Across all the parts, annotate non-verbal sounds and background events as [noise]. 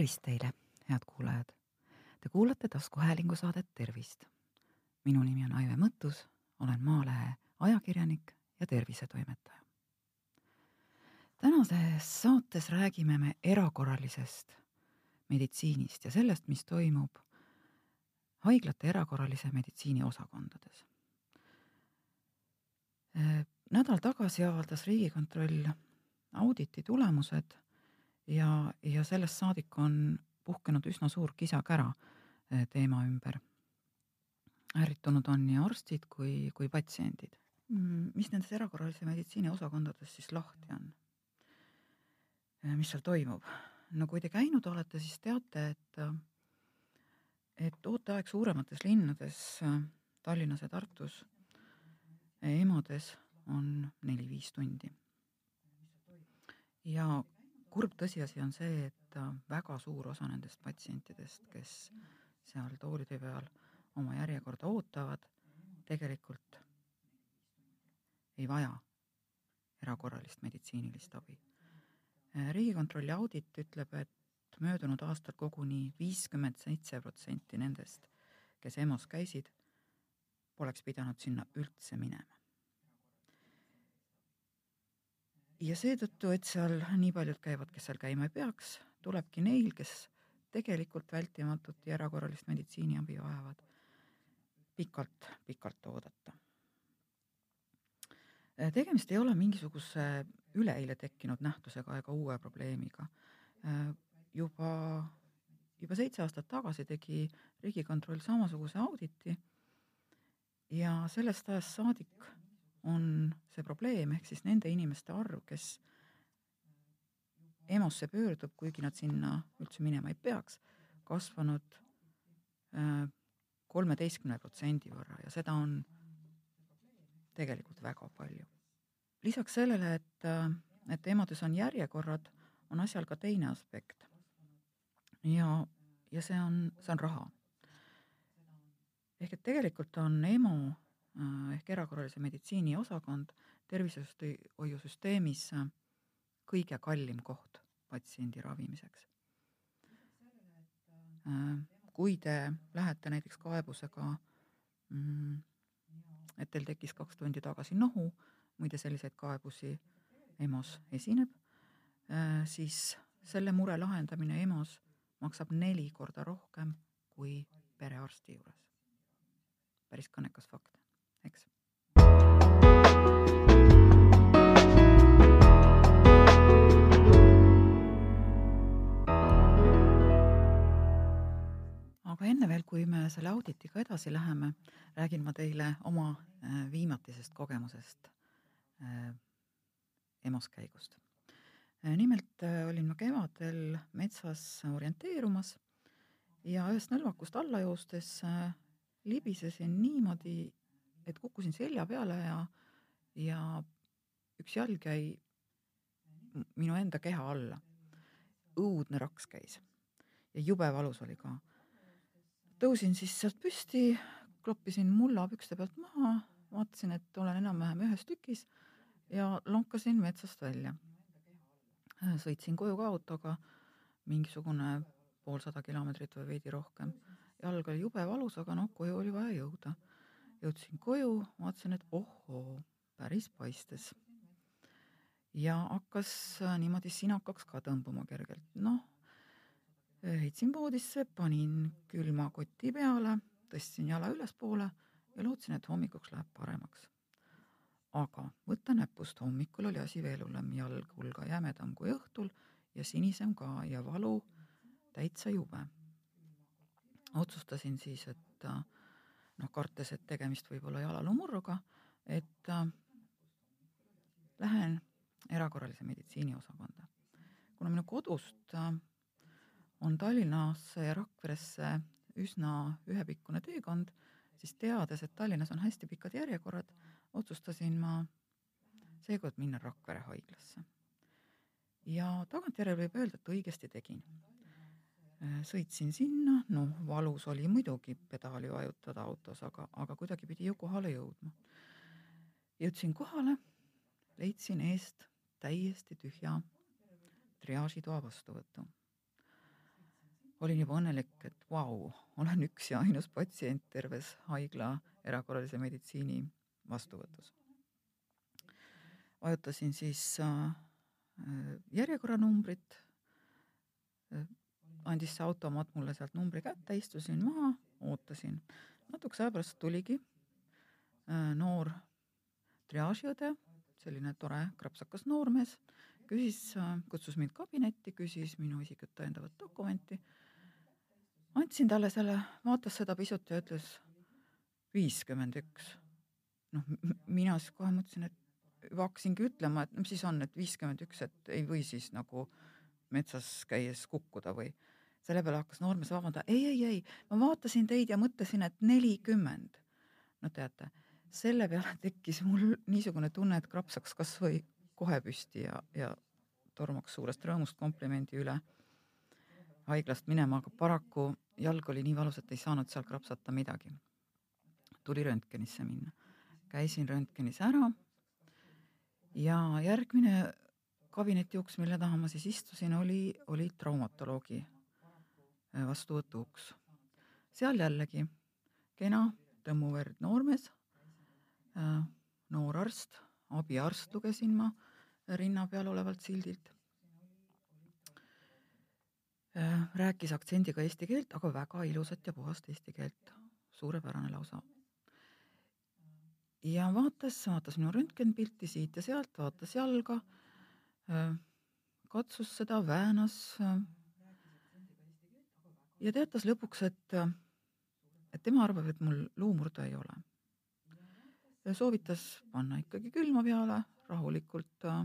tervist teile, head kuulajad. Te kuulate taskuhäälingu saadet Tervist. minu nimi on Aive Mõttus, olen Maalehe ajakirjanik ja tervisetoimetaja. tänases saates räägime me erakorralisest meditsiinist ja sellest, mis toimub haiglate erakorralise meditsiini osakondades. nädal tagasi avaldas Riigikontroll auditi tulemused ja, ja sellest saadik on puhkenud üsna suur kisa-kära eh, teema ümber. ärritunud on nii arstid kui, kui patsiendid. Mm, mis nendes erakorralise meditsiini osakondades siis lahti on? Eh, mis seal toimub? no kui te käinud olete, siis teate, et, et ooteaeg suuremates linnades, Tallinnas ja Tartus, EMO-des on neli-viis tundi. ja kurb tõsiasi on see, et äh, väga suur osa nendest patsientidest, kes seal toolide peal oma järjekorda ootavad, tegelikult ei vaja erakorralist meditsiinilist abi. Äh, riigikontrolli audit ütleb, et möödunud aastal koguni viiskümmend seitse protsenti nendest, kes EMO-s käisid, poleks pidanud sinna üldse minema. Ja seetõttu, et seal nii paljud käivad, kes seal käima ei peaks, tulebki neil, kes tegelikult vältimatut ja erakorralist meditsiiniabi vajavad, pikalt-pikalt oodata. tegemist ei ole mingisuguse üleeile tekkinud nähtusega ega uue probleemiga. juba, juba seitse aastat tagasi tegi Riigikontroll samasuguse auditi ja sellest ajast saadik on see probleem, ehk siis nende inimeste arv, kes EMO-sse pöördub, kuigi nad sinna üldse minema ei peaks, kasvanud äh, kolmeteistkümne protsendi võrra ja seda on tegelikult väga palju. lisaks sellele, et, äh, et EMO-des on järjekorrad, on asjal ka teine aspekt. ja, ja see on, see on raha. ehk et tegelikult on EMO ehk erakorralise meditsiini osakond tervishoiusüsteemis äh, kõige kallim koht patsiendi ravimiseks. Äh, kui te lähete näiteks kaebusega, mm, et teil tekkis kaks tundi tagasi nohu, muide selliseid kaebusi EMO-s esineb, siis selle mure lahendamine EMO-s maksab neli korda rohkem kui perearsti juures. päris kõnekas fakt eks. aga enne veel, kui me selle auditiga edasi läheme, räägin ma teile oma äh, viimatisest kogemusest äh, EMO-s käigust. Äh, nimelt olin ma kevadel metsas orienteerumas ja ühest nõlvakust alla joostes libisesin niimoodi et kukkusin selja peale ja, ja üks jalg jäi minu enda keha alla. õudne raks käis ja jube valus oli ka. tõusin siis sealt püsti, kloppisin mulla pükste pealt maha, vaatasin, et olen enam-vähem ühes tükis ja lonkasin metsast välja. sõitsin koju ka autoga, mingisugune poolsada kilomeetrit või veidi rohkem. jalg oli jube valus, aga noh, koju oli vaja jõuda jõudsin koju, vaatasin, et ohoo, päris paistes. ja hakkas äh, niimoodi sinakaks ka tõmbuma kergelt, noh, heitsin voodisse, panin külma koti peale, tõstsin jala ülespoole ja lootsin, et hommikuks läheb paremaks. aga võtta näpust, hommikul oli asi veel hullem, jalg hulga jämedam kui õhtul ja sinisem ka ja valu täitsa jube. otsustasin siis, et äh, noh, kartes, et tegemist võib olla jalaluumurruga, et äh, lähen erakorralise meditsiini osakonda. kuna minu kodust äh, on Tallinnasse ja Rakveresse üsna ühepikkune teekond, siis teades, et Tallinnas on hästi pikad järjekorrad, otsustasin ma seekord minna Rakvere haiglasse. ja tagantjärele võib öelda, et õigesti tegin sõitsin sinna, noh, valus oli muidugi pedaali vajutada autos, aga, aga kuidagi pidi ju kohale jõudma. jõudsin kohale, leidsin eest täiesti tühja triaažitoa vastuvõtu. olin juba õnnelik, et vau, olen üks ja ainus patsient terves haigla erakorralise meditsiini vastuvõtus. vajutasin siis äh, järjekorranumbrit äh,, andis see automaat mulle sealt numbri kätte, istusin maha, ootasin. natukese aja pärast tuligi äh, noor triaažiõde, selline tore krapsakas noormees, küsis äh,, kutsus mind kabinetti, küsis minu isikut tõendavat dokumenti. andsin talle selle, vaatas seda pisut ja ütles viiskümmend üks. noh, mina siis kohe mõtlesin, et hakkasingi ütlema, et mis siis on, et viiskümmend üks, et ei või siis nagu metsas käies kukkuda või selle peale hakkas noormees vabandama, ei, ei, ei, ma vaatasin teid ja mõtlesin, et nelikümmend. no teate, selle peale [laughs] tekkis mul niisugune tunne, et krapsaks kasvõi kohe püsti ja, ja tormaks suurest rõõmust komplimendi üle haiglast minema, aga paraku jalg oli nii valus, et ei saanud seal krapsata midagi. tuli röntgenisse minna, käisin röntgenis ära ja järgmine kabinetiuks, mille taha ma siis istusin, oli, oli traumatoloogi vastuvõtuuks. seal jällegi kena tõmmuverd noormees, äh, noor arst, abiarst lugesin ma rinna peal olevalt sildilt. Äh, rääkis aktsendiga eesti keelt, aga väga ilusat ja puhast eesti keelt, suurepärane lausa. ja vaatas, vaatas minu röntgenpilti siit ja sealt, vaatas jalga, katsus seda, väänas ja teatas lõpuks, et, et tema arvab, et mul luumurdu ei ole. soovitas panna ikkagi külma peale, rahulikult äh,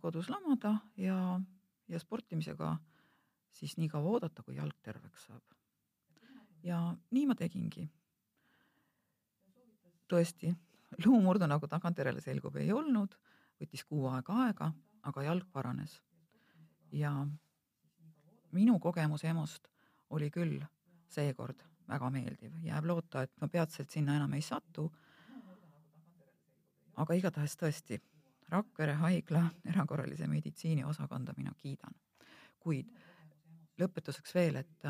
kodus lamada ja, ja sportimisega siis nii kaua oodata, kui jalg terveks saab. ja nii ma tegingi. tõesti, luumurdu nagu tagantjärele selgub, ei olnud, võttis kuu aega aega, aga jalg paranes. ja minu kogemus EMO-st oli küll seekord väga meeldiv, jääb loota, et ma peatselt sinna enam ei satu. aga igatahes tõesti, Rakvere haigla erakorralise meditsiini osakonda mina kiidan. kuid lõpetuseks veel, et,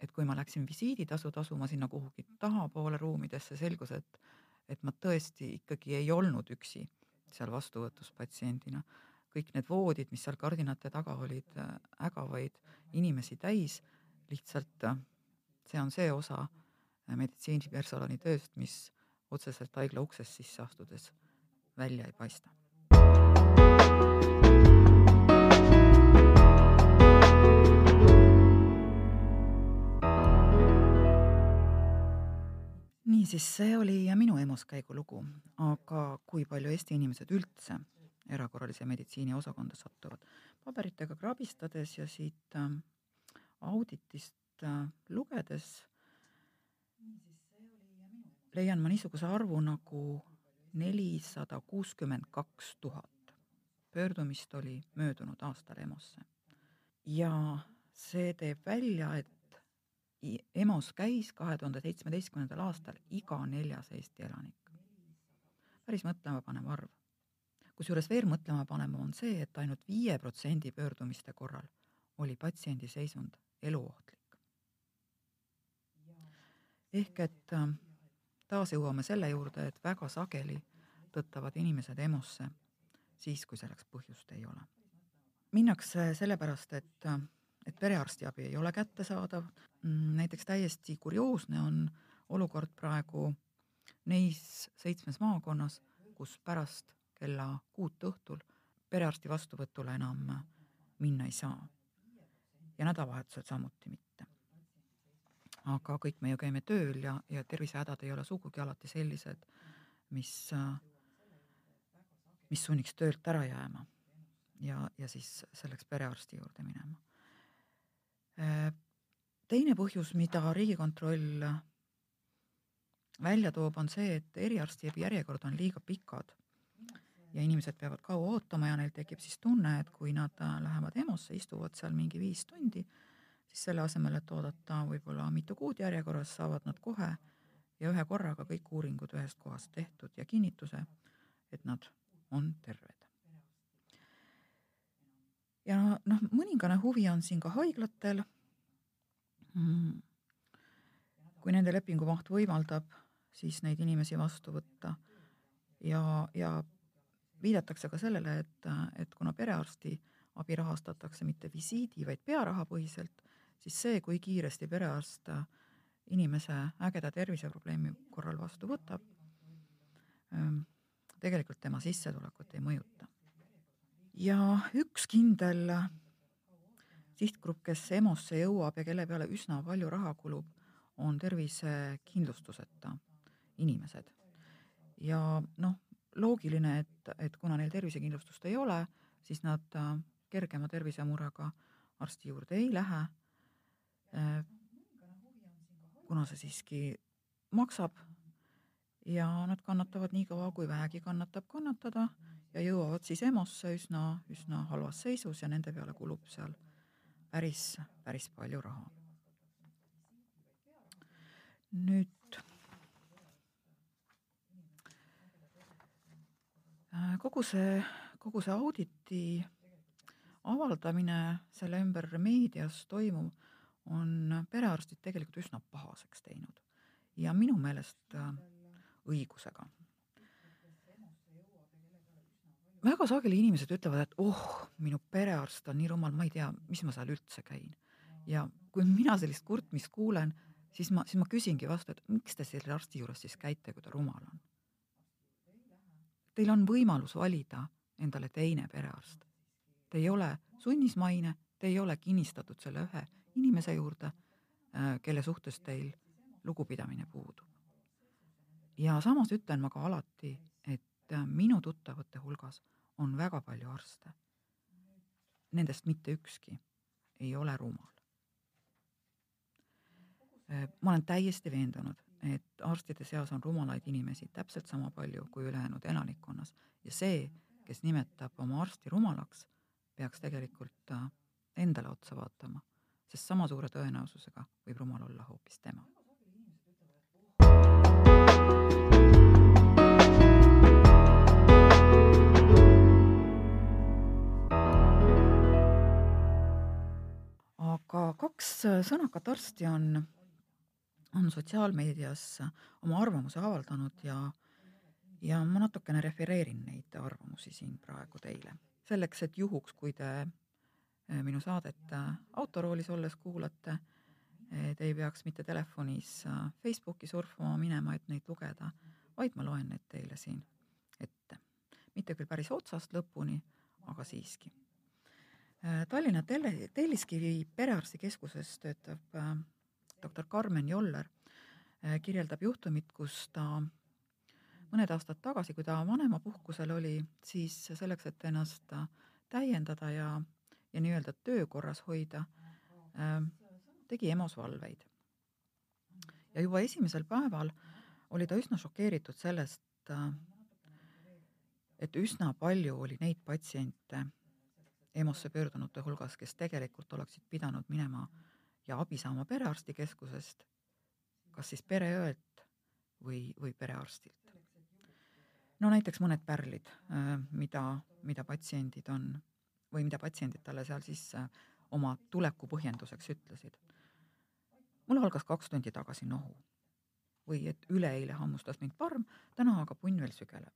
et kui ma läksin visiiditasu tasuma sinna kuhugi tahapoole ruumidesse, selgus, et, et ma tõesti ikkagi ei olnud üksi seal vastuvõtus patsiendina kõik need voodid, mis seal kardinate taga olid, äh, ägavaid inimesi täis, lihtsalt äh, see on see osa äh, meditsiinipersonali tööst, mis otseselt haigla uksest sisse astudes välja ei paista. niisiis, see oli minu EMO-s käigu lugu, aga kui palju Eesti inimesed üldse erakorralise meditsiini osakonda satuvad. paberitega krabistades ja siit äh, auditist äh, lugedes leian ma niisuguse arvu nagu nelisada kuuskümmend kaks tuhat. pöördumist oli möödunud aastal EMO-sse. ja see teeb välja, et EMO-s käis kahe tuhande seitsmeteistkümnendal aastal iga neljas Eesti elanik. päris mõtlemapanev arv kusjuures veel mõtlema panema on see, et ainult viie protsendi pöördumiste korral oli patsiendi seisund eluohtlik. ehk et äh, taas jõuame selle juurde, et väga sageli tõttavad inimesed EMO-sse siis, kui selleks põhjust ei ole. minnakse sellepärast, et, äh, et perearstiabi ei ole kättesaadav. Mm, näiteks täiesti kurioosne on olukord praegu neis seitsmes maakonnas, kus pärast kella kuut õhtul perearsti vastuvõtule enam minna ei saa. ja nädalavahetusel samuti mitte. aga kõik me ju käime tööl ja, ja tervisehädad ei ole sugugi alati sellised, mis, mis sunniks töölt ära jääma ja, ja siis selleks perearsti juurde minema. teine põhjus, mida Riigikontroll välja toob, on see, et eriarstiabi järjekord on liiga pikad ja inimesed peavad kaua ootama ja neil tekib siis tunne, et kui nad äh, lähevad EMO-sse, istuvad seal mingi viis tundi, siis selle asemel, et oodata võib-olla mitu kuud järjekorras, saavad nad kohe ja ühe korraga kõik uuringud ühest kohast tehtud ja kinnituse, et nad on terved. ja noh, mõningane huvi on siin ka haiglatel mm.. kui nende lepingu maht võimaldab, siis neid inimesi vastu võtta ja, ja viidatakse ka sellele, et, et kuna perearsti abi rahastatakse mitte visiidi, vaid pearahapõhiselt, siis see, kui kiiresti perearst inimese ägeda terviseprobleemi korral vastu võtab, ähm, tegelikult tema sissetulekut ei mõjuta. ja üks kindel sihtgrupp, kes EMO-sse jõuab ja kelle peale üsna palju raha kulub, on tervisekindlustuseta inimesed. ja noh, loogiline, et, et kuna neil tervisekindlustust ei ole, siis nad äh, kergema tervisemurega arsti juurde ei lähe. Äh, kuna see siiski maksab ja nad kannatavad nii kaua, kui vähegi kannatab kannatada ja jõuavad siis EMO-sse üsna, üsna halvas seisus ja nende peale kulub seal päris, päris palju raha. nüüd kogu see, kogu see auditi avaldamine, selle ümber meedias toimuv on perearstid tegelikult üsna pahaseks teinud ja minu meelest äh, õigusega. väga sageli inimesed ütlevad, et oh, minu perearst on nii rumal, ma ei tea, mis ma seal üldse käin. ja kui mina sellist kurtmist kuulen, siis ma, siis ma küsingi vastu, et miks te selle arsti juures siis käite, kui ta rumal on? Teil on võimalus valida endale teine perearst. Te ei ole sunnismaine, te ei ole kinnistatud selle ühe inimese juurde, äh, kelle suhtes teil lugupidamine puudub. ja samas ütlen ma ka alati, et äh, minu tuttavate hulgas on väga palju arste. Nendest mitte ükski ei ole rumal. Äh, ma olen täiesti veendunud, et arstide seas on rumalaid inimesi täpselt sama palju kui ülejäänud elanikkonnas ja see, kes nimetab oma arsti rumalaks, peaks tegelikult endale otsa vaatama sest sama suure tõenäosusega võib rumal olla hoopis tema. aga kaks sõnakat arsti on, on sotsiaalmeedias oma arvamuse avaldanud ja, ja ma natukene refereerin neid arvamusi siin praegu teile, selleks et juhuks, kui te Äh, minu saadet äh, autoroolis olles kuulate, te ei peaks mitte telefonis Facebooki surfama minema, et neid lugeda, vaid ma loen need teile siin ette. mitte küll päris otsast lõpuni, aga siiski. Tallinna Telliskivi perearstikeskuses töötav doktor Karmen Joller kirjeldab juhtumit, kus ta mõned aastad tagasi, kui ta vanemapuhkusel oli, siis selleks, et ennast täiendada ja ja nii-öelda töökorras hoida äh,, tegi EMO-s valveid. ja juba esimesel päeval oli ta üsna šokeeritud sellest äh,, et üsna palju oli neid patsiente EMO-sse pöördunute hulgas, kes tegelikult oleksid pidanud minema ja abi saama perearstikeskusest, kas siis pereõelt või, või perearstilt. no näiteks mõned pärlid, äh, mida, mida patsiendid on või mida patsiendid talle seal siis äh, oma tuleku põhjenduseks ütlesid. mul algas kaks tundi tagasi nohu või et üleeile hammustas mind parm, täna aga punn veel sügeleb.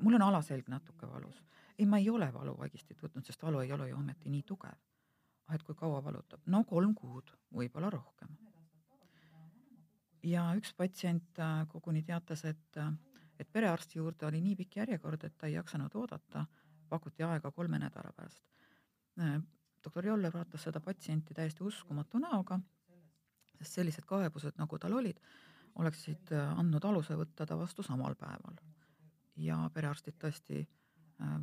mul on alaselg natuke valus. ei, ma ei ole valuvaigistit võtnud, sest valu ei ole ju ometi nii tugev. Et kui kaua valutab? no kolm kuud, võib-olla rohkem. ja üks patsient äh, koguni teatas, et, äh, et perearsti juurde oli nii pikk järjekord, et ta ei jaksanud oodata pakuti aega kolme nädala pärast. Äh, doktor Joller vaatas seda patsienti täiesti uskumatu näoga, sest sellised kaebused, nagu tal olid, oleksid andnud aluse võtta ta vastu samal päeval. ja perearstid tõesti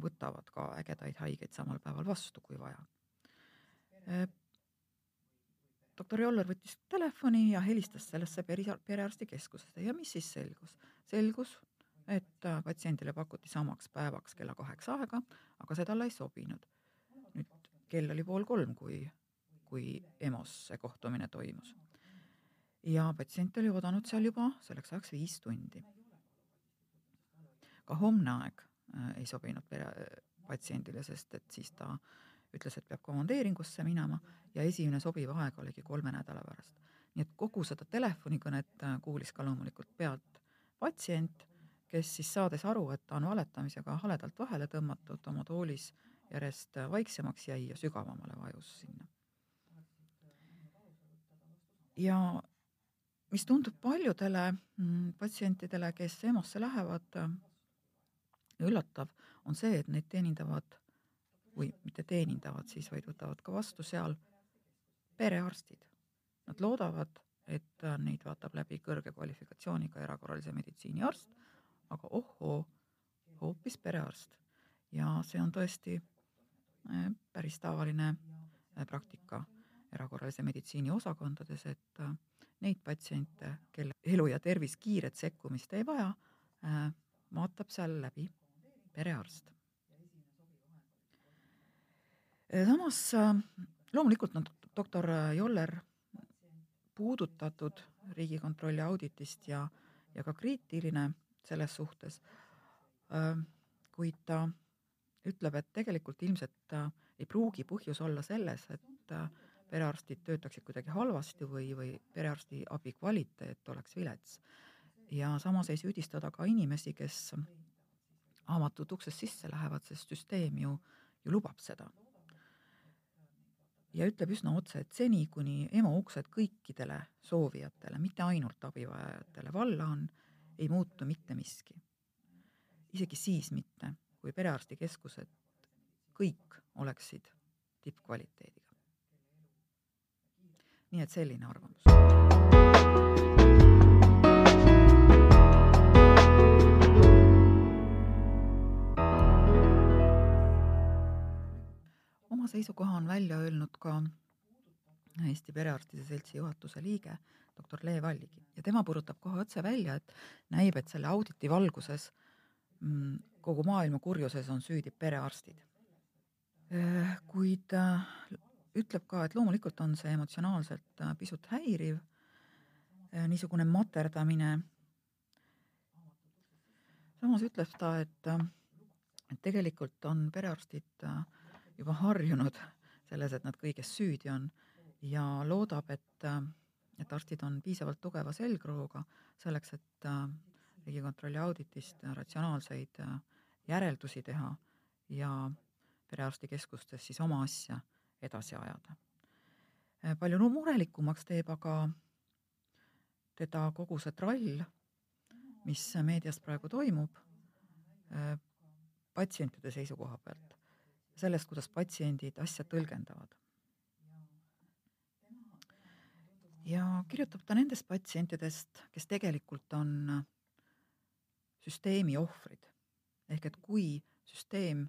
võtavad ka ägedaid haigeid samal päeval vastu, kui vaja. Doktor Joller võttis telefoni ja helistas sellesse perearstikeskusesse ja mis siis selgus? selgus, et äh, patsiendile pakuti samaks päevaks kella kaheks aega, aga see talle ei sobinud. nüüd kell oli pool kolm, kui, kui EMO-s see kohtumine toimus. ja patsient oli oodanud seal juba selleks ajaks viis tundi. ka homne aeg äh, ei sobinud pere, patsiendile, sest et siis ta ütles, et peab komandeeringusse minema ja esimene sobiv aeg oligi kolme nädala pärast. nii et kogu seda telefonikõnet äh, kuulis ka loomulikult pealt patsient, kes siis saades aru, et ta on valetamisega haledalt vahele tõmmatud, oma toolis järjest vaiksemaks jäi ja sügavamale vajus sinna. ja mis tundub paljudele mm, patsientidele, kes EMO-sse lähevad, üllatav, on see, et neid teenindavad või mitte teenindavad siis, vaid võtavad ka vastu seal perearstid. Nad loodavad, et neid vaatab läbi kõrge kvalifikatsiooniga erakorralise meditsiini arst, aga ohoo, hoopis perearst. ja see on tõesti äh, päris tavaline äh, praktika erakorralise meditsiini osakondades, et äh, neid patsiente, kelle elu ja tervis kiiret sekkumist ei vaja, vaatab seal läbi perearst. Samas loomulikult on doktor Joller puudutatud Riigikontrolli auditist ja, ja ka kriitiline selles suhtes. kuid ta ütleb, et tegelikult ilmselt ei pruugi põhjus olla selles, et perearstid töötaksid kuidagi halvasti või, või perearsti abi kvaliteet oleks vilets. ja samas ei süüdistada ka inimesi, kes avatud uksest sisse lähevad, sest süsteem ju, ju lubab seda. Ja ütleb üsna otse, et seni, kuni EMO uksed kõikidele soovijatele, mitte ainult abivajajatele valla on, ei muutu mitte miski. isegi siis mitte, kui perearstikeskused kõik oleksid tippkvaliteediga. nii et selline arvamus. Sama seisukoha on välja öelnud ka Eesti Perearstide Seltsi juhatuse liige doktor Le Valligi ja tema purutab kohe otse välja, et näib, et selle auditi valguses mm, kogu maailma kurjuses on süüdi perearstid. Äh, kuid äh, ütleb ka, et loomulikult on see emotsionaalselt äh, pisut häiriv, niisugune materdamine. samas ütleb ta, et, et tegelikult on perearstid äh, juba harjunud selles, et nad kõiges süüdi on ja loodab, et, et arstid on piisavalt tugeva selgrooga selleks, et Riigikontrolli auditist ratsionaalseid järeldusi teha ja perearstikeskustes siis oma asja edasi ajada. palju no murelikumaks teeb aga teda kogu see trall, mis meedias praegu toimub, patsientide seisukoha pealt sellest, kuidas patsiendid asja tõlgendavad. ja kirjutab ta nendest patsientidest, kes tegelikult on süsteemi ohvrid. ehk et kui süsteem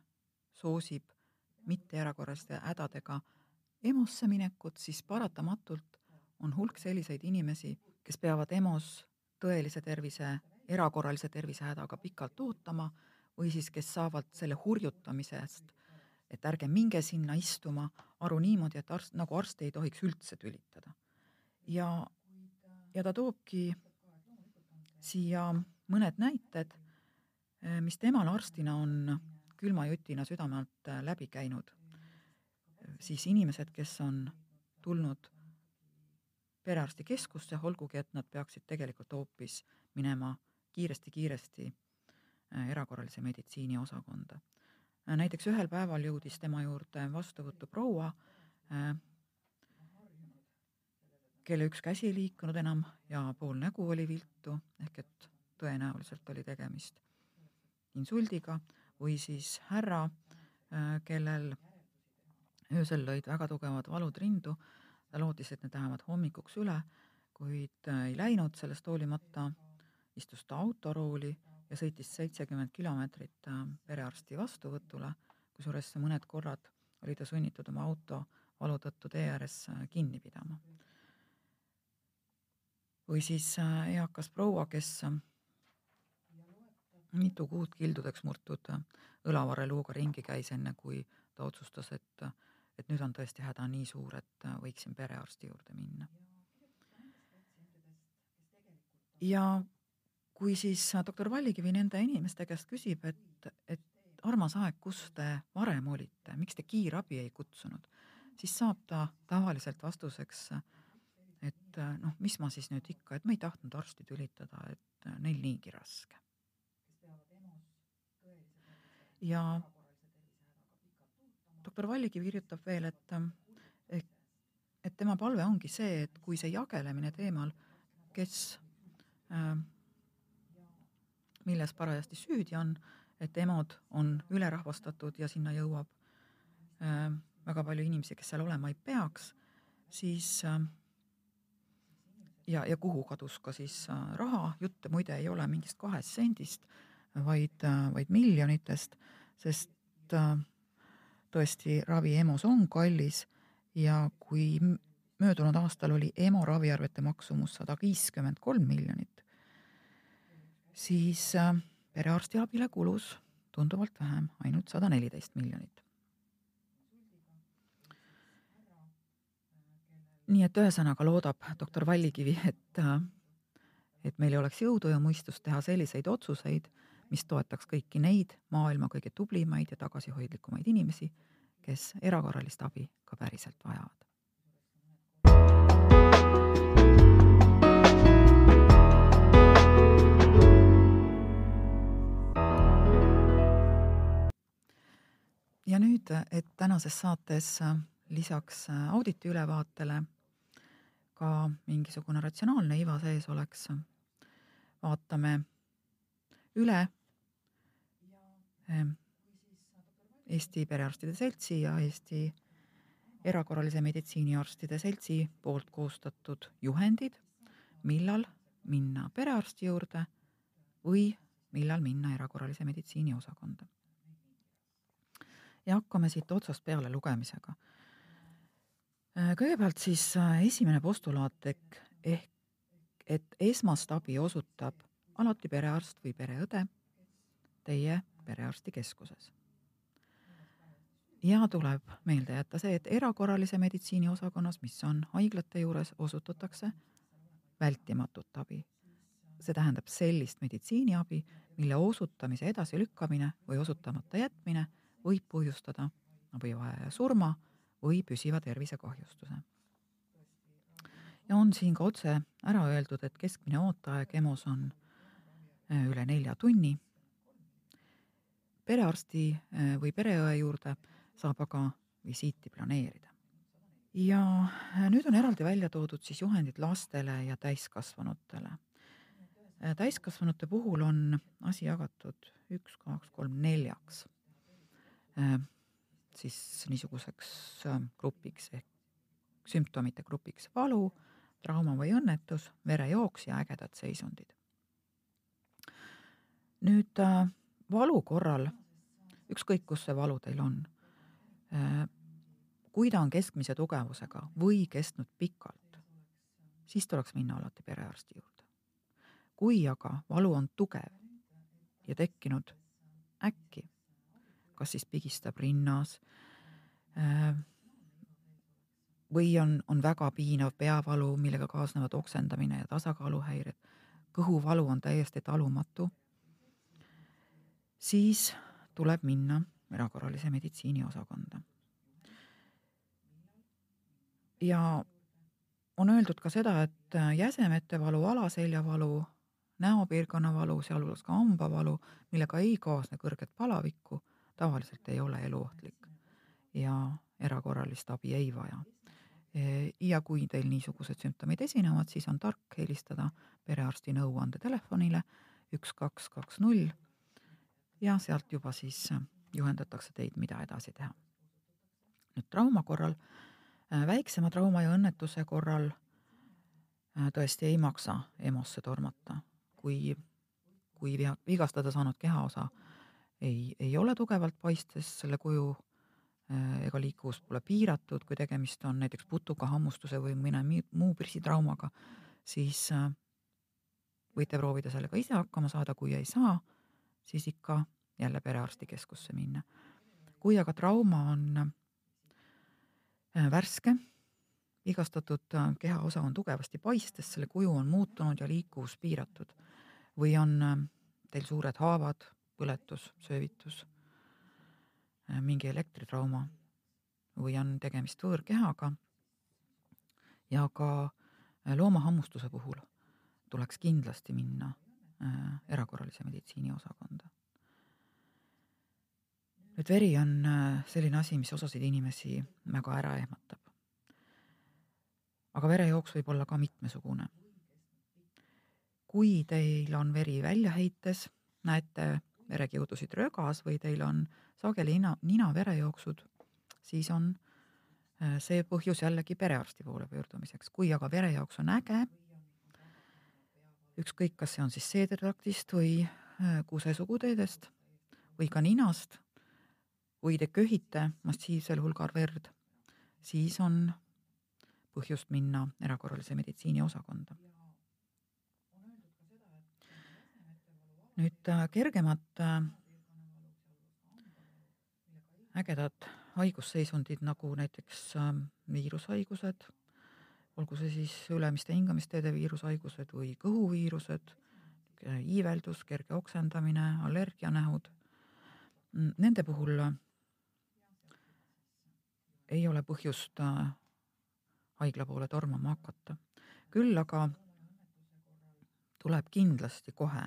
soosib mitte erakorraliste hädadega EMO-sse minekut, siis paratamatult on hulk selliseid inimesi, kes peavad EMO-s tõelise tervise, erakorralise tervisehädaga pikalt ootama või siis kes saavad selle hurjutamisest et ärge minge sinna istuma, aru niimoodi, et arst, nagu arst ei tohiks üldse tülitada. ja, ja ta toobki siia mõned näited, eh, mis temal arstina on külma jutina südame alt eh, läbi käinud. siis inimesed, kes on tulnud perearstikeskusse, olgugi et nad peaksid tegelikult hoopis minema kiiresti-kiiresti eh, erakorralise meditsiini osakonda näiteks ühel päeval jõudis tema juurde vastuvõttu proua, äh, kelle üks käsi ei liikunud enam ja pool nägu oli viltu, ehk et tõenäoliselt oli tegemist insuldiga või siis härra, äh, kellel öösel lõid väga tugevad valud rindu. ta lootis, et need lähevad hommikuks üle, kuid äh, ei läinud, sellest hoolimata istus ta autorooli ja sõitis seitsekümmend kilomeetrit äh, perearsti vastuvõtule, kusjuures mõned korrad oli ta sunnitud oma auto valu tõttu tee ääres äh, kinni pidama. või siis äh, eakas proua, kes mitu kuud kildudeks murtud õlavarreluuga ringi käis, enne kui ta otsustas, et, et nüüd on tõesti häda nii suur, et võiksin perearsti juurde minna. ja kui siis doktor Vallikivi nende inimeste käest küsib, et, et armas aeg, kus te varem olite, miks te kiirabi ei kutsunud, siis saab ta tavaliselt vastuseks, et noh, mis ma siis nüüd ikka, et ma ei tahtnud arsti tülitada, et neil niigi raske. ja doktor Vallikivi kirjutab veel, et, et, et tema palve ongi see, et kui see jagelemine teemal, kes äh, milles parajasti süüdi on, et EMO-d on ülerahvastatud ja sinna jõuab äh, väga palju inimesi, kes seal olema ei peaks, siis äh, ja, ja kuhu kadus ka siis äh, raha, jutt muide ei ole mingist kahest sendist, vaid äh,, vaid miljonitest, sest äh, tõesti ravi EMO-s on kallis ja kui möödunud aastal oli EMO raviarvete maksumus sada viiskümmend kolm miljonit, siis äh, perearstiabile kulus tunduvalt vähem, ainult sada neliteist miljonit. nii et ühesõnaga loodab doktor Vallikivi, et, äh, et meil oleks jõudu ja mõistust teha selliseid otsuseid, mis toetaks kõiki neid maailma kõige tublimaid ja tagasihoidlikumaid inimesi, kes erakorralist abi ka päriselt nüüd, et tänases saates lisaks auditi ülevaatele ka mingisugune ratsionaalne iva sees oleks, vaatame üle. Eesti Perearstide Seltsi ja Eesti Erakorralise Meditsiiniarstide Seltsi poolt koostatud juhendid, millal minna perearsti juurde või millal minna erakorralise meditsiini osakonda ja hakkame siit otsast peale lugemisega. Äh, kõigepealt siis äh, esimene postulaat ehk, ehk et esmast abi osutab alati perearst või pereõde teie perearstikeskuses. ja tuleb meelde jätta see, et erakorralise meditsiini osakonnas, mis on haiglate juures, osutatakse vältimatut abi. see tähendab sellist meditsiiniabi, mille osutamise edasilükkamine või osutamata jätmine võib põhjustada abivajaja surma või püsiva tervisekahjustuse. ja on siin ka otse ära öeldud, et keskmine ooteaeg EMO-s on äh, üle nelja tunni. perearsti äh, või pereõe juurde saab aga visiiti planeerida. ja äh, nüüd on eraldi välja toodud siis juhendid lastele ja täiskasvanutele. täiskasvanute puhul on asi jagatud üks, kaks, kolm, neljaks siis niisuguseks äh, grupiks ehk sümptomite grupiks valu, trauma või õnnetus, verejooks ja ägedad seisundid. nüüd äh, valu korral, ükskõik kus see valu teil on, kui ta on keskmise tugevusega või kestnud pikalt, siis tuleks minna alati perearsti juurde. kui aga valu on tugev ja tekkinud äkki kas siis pigistab rinnas äh, või on, on väga piinav peavalu, millega kaasnevad oksendamine ja tasakaaluhäired, kõhuvalu on täiesti talumatu, siis tuleb minna erakorralise meditsiini osakonda. ja on öeldud ka seda, et jäsemete valu, alaseljavalu, näopiirkonna valu, sealhulgas ka hambavalu, millega ei kaasne kõrget palavikku tavaliselt ei ole eluohtlik ja erakorralist abi ei vaja. E, ja kui teil niisugused sümptomid esinevad, siis on tark helistada perearsti nõuandetelefonile üks, kaks, kaks, null ja sealt juba siis juhendatakse teid, mida edasi teha. nüüd trauma korral, e, väiksema trauma ja õnnetuse korral e, tõesti ei maksa EMO-sse tormata, kui, kui vigastada saanud kehaosa ei, ei ole tugevalt paistes selle kuju äh, ega liikuvus pole piiratud, kui tegemist on näiteks putuka hammustuse või mõne muu pirsitraumaga, siis äh, võite proovida sellega ise hakkama saada, kui ei saa, siis ikka jälle perearstikeskusse minna. kui aga trauma on äh, värske, vigastatud kehaosa on tugevasti paistes, selle kuju on muutunud ja liikuvus piiratud või on teil suured haavad põletus, söövitus äh, mingi elektritrauma või on tegemist võõrkehaga. ja ka äh, loomahammustuse puhul tuleks kindlasti minna äh, erakorralise meditsiini osakonda. nüüd veri on selline asi, mis osasid inimesi väga ära ehmatab. aga verejooks võib olla ka mitmesugune. kui teil on veri väljaheites, näete verekiudusid rögas või teil on sageli nina, nina-verejooksud, siis on äh, see põhjus jällegi perearsti poole pöördumiseks. kui aga verejooks on äge, ükskõik, kas see on siis seedertraktist või äh, kuusesuguteedest või ka ninast või te köhite massiivsel hulgal verd, siis on põhjust minna erakorralise meditsiini osakonda nüüd äh, kergemad äh, ägedad haigusseisundid nagu näiteks äh, viirushaigused, olgu see siis ülemiste hingamisteede viirushaigused või kõhuviirused, iiveldus, kerge oksendamine, allergianähud. Mm, nende puhul ei ole põhjust haigla poole tormama hakata. küll aga tuleb kindlasti kohe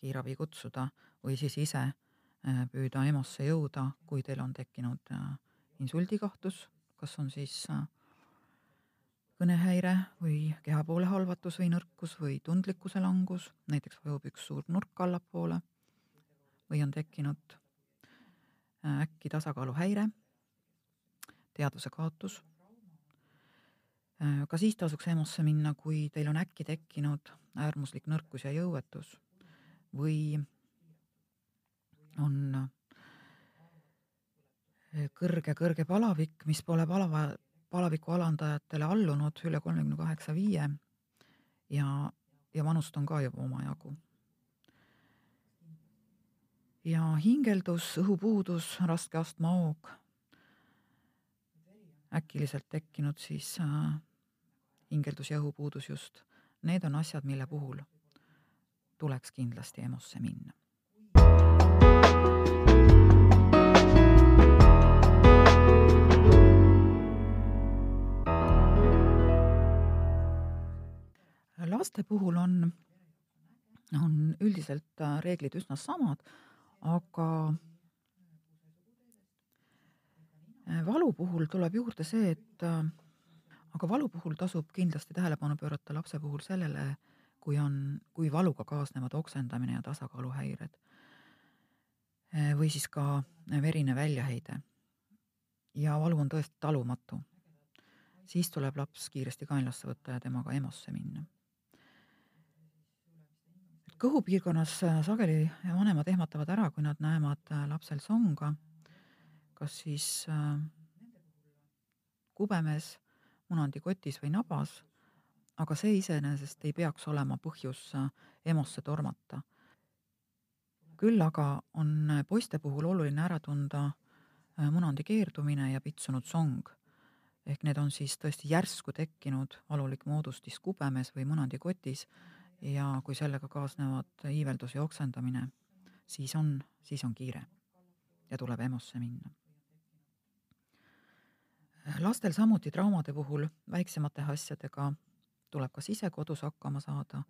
kiirabi kutsuda või siis ise äh, püüda EMO-sse jõuda, kui teil on tekkinud äh, insuldikahtlus, kas on siis äh, kõnehäire või kehapoole halvatus või nõrkus või tundlikkuse langus, näiteks vajub üks suur nurk allapoole või on tekkinud äkki tasakaaluhäire, teadvuse kaotus. ka siis tasuks EMO-sse minna, kui teil on äkki tekkinud äärmuslik nõrkus ja jõuetus või on kõrge, kõrge palavik, mis pole palava, palaviku alandajatele allunud üle kolmekümne kaheksa viie. Ja, ja vanust on ka juba omajagu. ja hingeldus, õhupuudus, raske astmahoog, äkiliselt tekkinud siis äh, hingeldus ja õhupuudus just, need on asjad, mille puhul tuleks kindlasti EMO-sse minna. laste puhul on, on üldiselt äh, reeglid üsna samad, aga äh, valu puhul tuleb juurde see, et äh, aga valu puhul tasub kindlasti tähelepanu pöörata lapse puhul sellele, kui on, kui valuga kaasnevad oksendamine ja tasakaaluhäired. Eh, või siis ka verine väljaheide. ja valu on tõesti talumatu. siis tuleb laps kiiresti kaenlasse võtta ja temaga EMO-sse minna. kõhupiirkonnas sageli vanemad ehmatavad ära, kui nad näevad lapsel songa, kas siis kubemes, munandikotis või nabas aga see iseenesest ei peaks olema põhjus äh, EMO-sse tormata. küll aga on äh, poiste puhul oluline ära tunda äh, munandi keerdumine ja pitsunud song. ehk need on siis tõesti järsku tekkinud valulik moodustis kubemes või munandikotis ja kui sellega kaasnevad iiveldus ja oksendamine, siis on, siis on kiire ja tuleb EMO-sse minna lastel samuti traumade puhul väiksemate asjadega tuleb kas ise kodus hakkama saada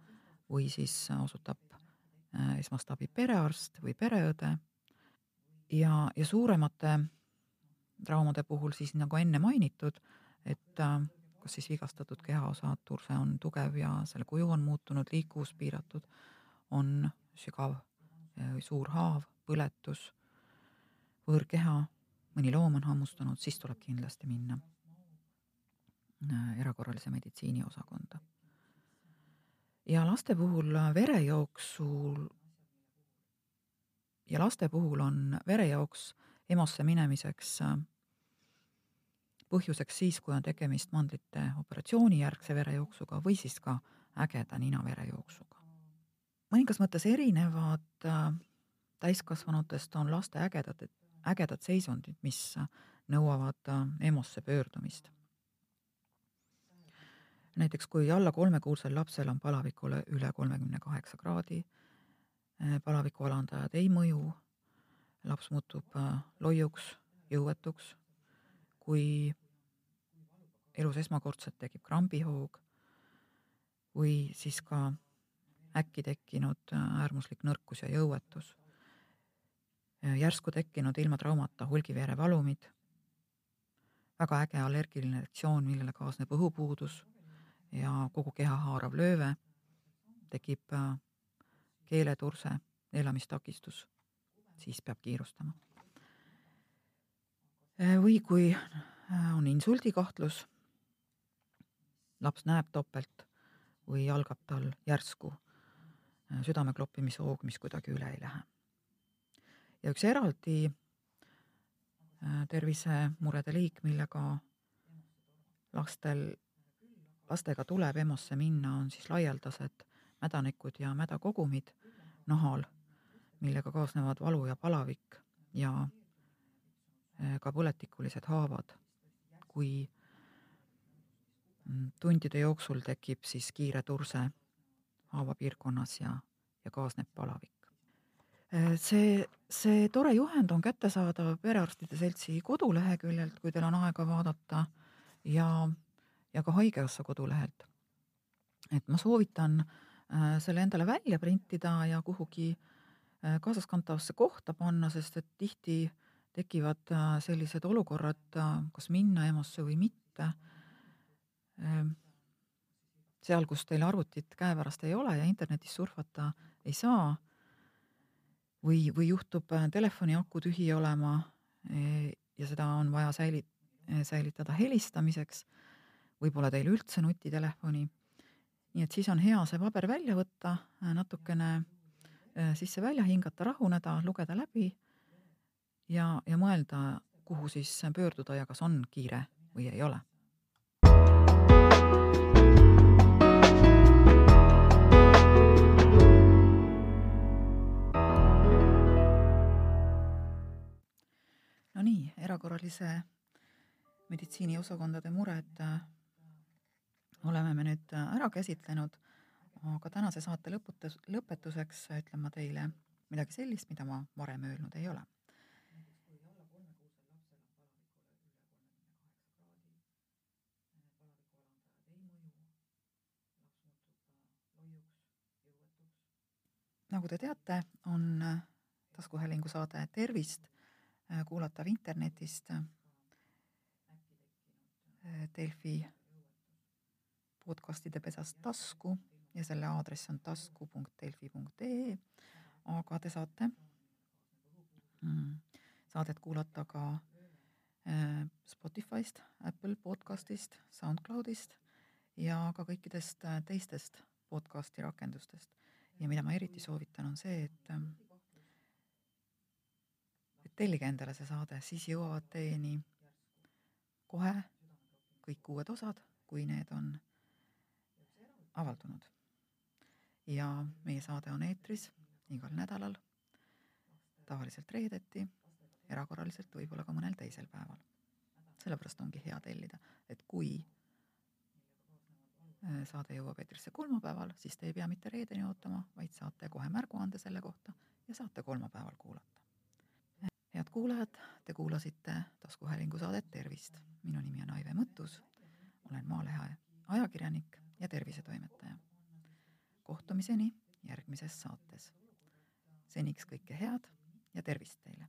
või siis osutab äh, esmastaabi perearst või pereõde. ja, ja suuremate traumade puhul siis nagu enne mainitud, et äh, kas siis vigastatud kehaosatur, see on tugev ja selle kuju on muutunud, liikuvus piiratud, on sügav või suur haav, põletus, võõrkeha, mõni loom on hammustanud, siis tuleb kindlasti minna Äh, erakorralise meditsiini osakonda. ja laste puhul verejooksul ja laste puhul on verejooks EMO-sse minemiseks äh, põhjuseks siis, kui on tegemist mandlite operatsioonijärgse verejooksuga või siis ka ägeda ninaverejooksuga. mõningas mõttes erinevad äh, täiskasvanutest on laste ägedad, ägedad seisundid, mis nõuavad EMO-sse pöördumist näiteks kui alla kolmekuusel lapsel on palavikule üle kolmekümne kaheksa kraadi, eh, palaviku alandajad ei mõju, laps muutub äh, loiuks, jõuetuks, kui elus esmakordselt tekib krambihoog või siis ka äkki tekkinud äh, äärmuslik nõrkus ja jõuetus, järsku tekkinud ilma traumata hulgiverevalumid, väga äge allergiline reaktsioon, millele kaasneb õhupuudus ja kogu keha haarav lööve, tekib äh, keeleturse, neelamistakistus, siis peab kiirustama. Äh, või kui on insuldikahtlus, laps näeb topelt või algab tal järsku Äh, südame kloppimishoog, mis kuidagi üle ei lähe. ja üks eraldi äh, tervisemurede liik, millega lastel, lastega tuleb EMO-sse minna, on siis laialdased mädanikud ja mädakogumid nahal, millega kaasnevad valu ja palavik ja äh, ka põletikulised haavad. kui mm, tundide jooksul tekib siis kiire turse haavapiirkonnas ja, ja kaasneb palavik. Äh, see, see tore juhend on kättesaadav Perearstide Seltsi koduleheküljelt, kui teil on aega vaadata ja, ja ka Haigekassa kodulehelt. et ma soovitan äh, selle endale välja printida ja kuhugi äh, kaasaskantavasse kohta panna, sest et tihti tekivad sellised olukorrad, kas minna EMO-sse või mitte seal, kus teil arvutit käepärast ei ole ja internetis surfata ei saa, või, või juhtub äh, telefoni aku tühi olema ja seda on vaja säili-, säilitada helistamiseks, võib-olla teil üldse nutitelefoni, nii et siis on hea see paber välja võtta, äh, natukene äh, sisse-välja hingata, rahuneda, lugeda läbi ja, ja mõelda, kuhu siis pöörduda ja kas on kiire või ei ole. Erakorralise meditsiiniosakondade mured äh, oleme me nüüd äh, ära käsitlenud, aga tänase saate lõputus, lõpetuseks ütlen ma teile midagi sellist, mida ma varem öelnud ei ole. nagu te teate, on äh, taskuhäälingu saade Tervist Äh, kuulatav internetist. Delfi podcastide pesast tasku ja selle aadress on tasku.delfi.ee, aga te saate mm, saadet kuulata ka äh, Spotify'st, Apple podcast'ist, SoundCloud'ist ja ka kõikidest teistest podcast'i rakendustest. ja mida ma eriti soovitan, on see, et tellige endale see saade, siis jõuavad teieni kohe kõik uued osad, kui need on avaldunud. ja meie saade on eetris igal nädalal, tavaliselt reedeti, erakorraliselt võib-olla ka mõnel teisel päeval. sellepärast ongi hea tellida, et kui äh, saade jõuab eetrisse kolmapäeval, siis te ei pea mitte reedeni ootama, vaid saate kohe märguande selle kohta ja saate kolmapäeval kuulata head kuulajad, te kuulasite taskuhäälingu saadet Tervist. minu nimi on Aive Mõttus, olen Maalehe ajakirjanik ja tervisetoimetaja. kohtumiseni järgmises saates. seniks kõike head ja tervist teile!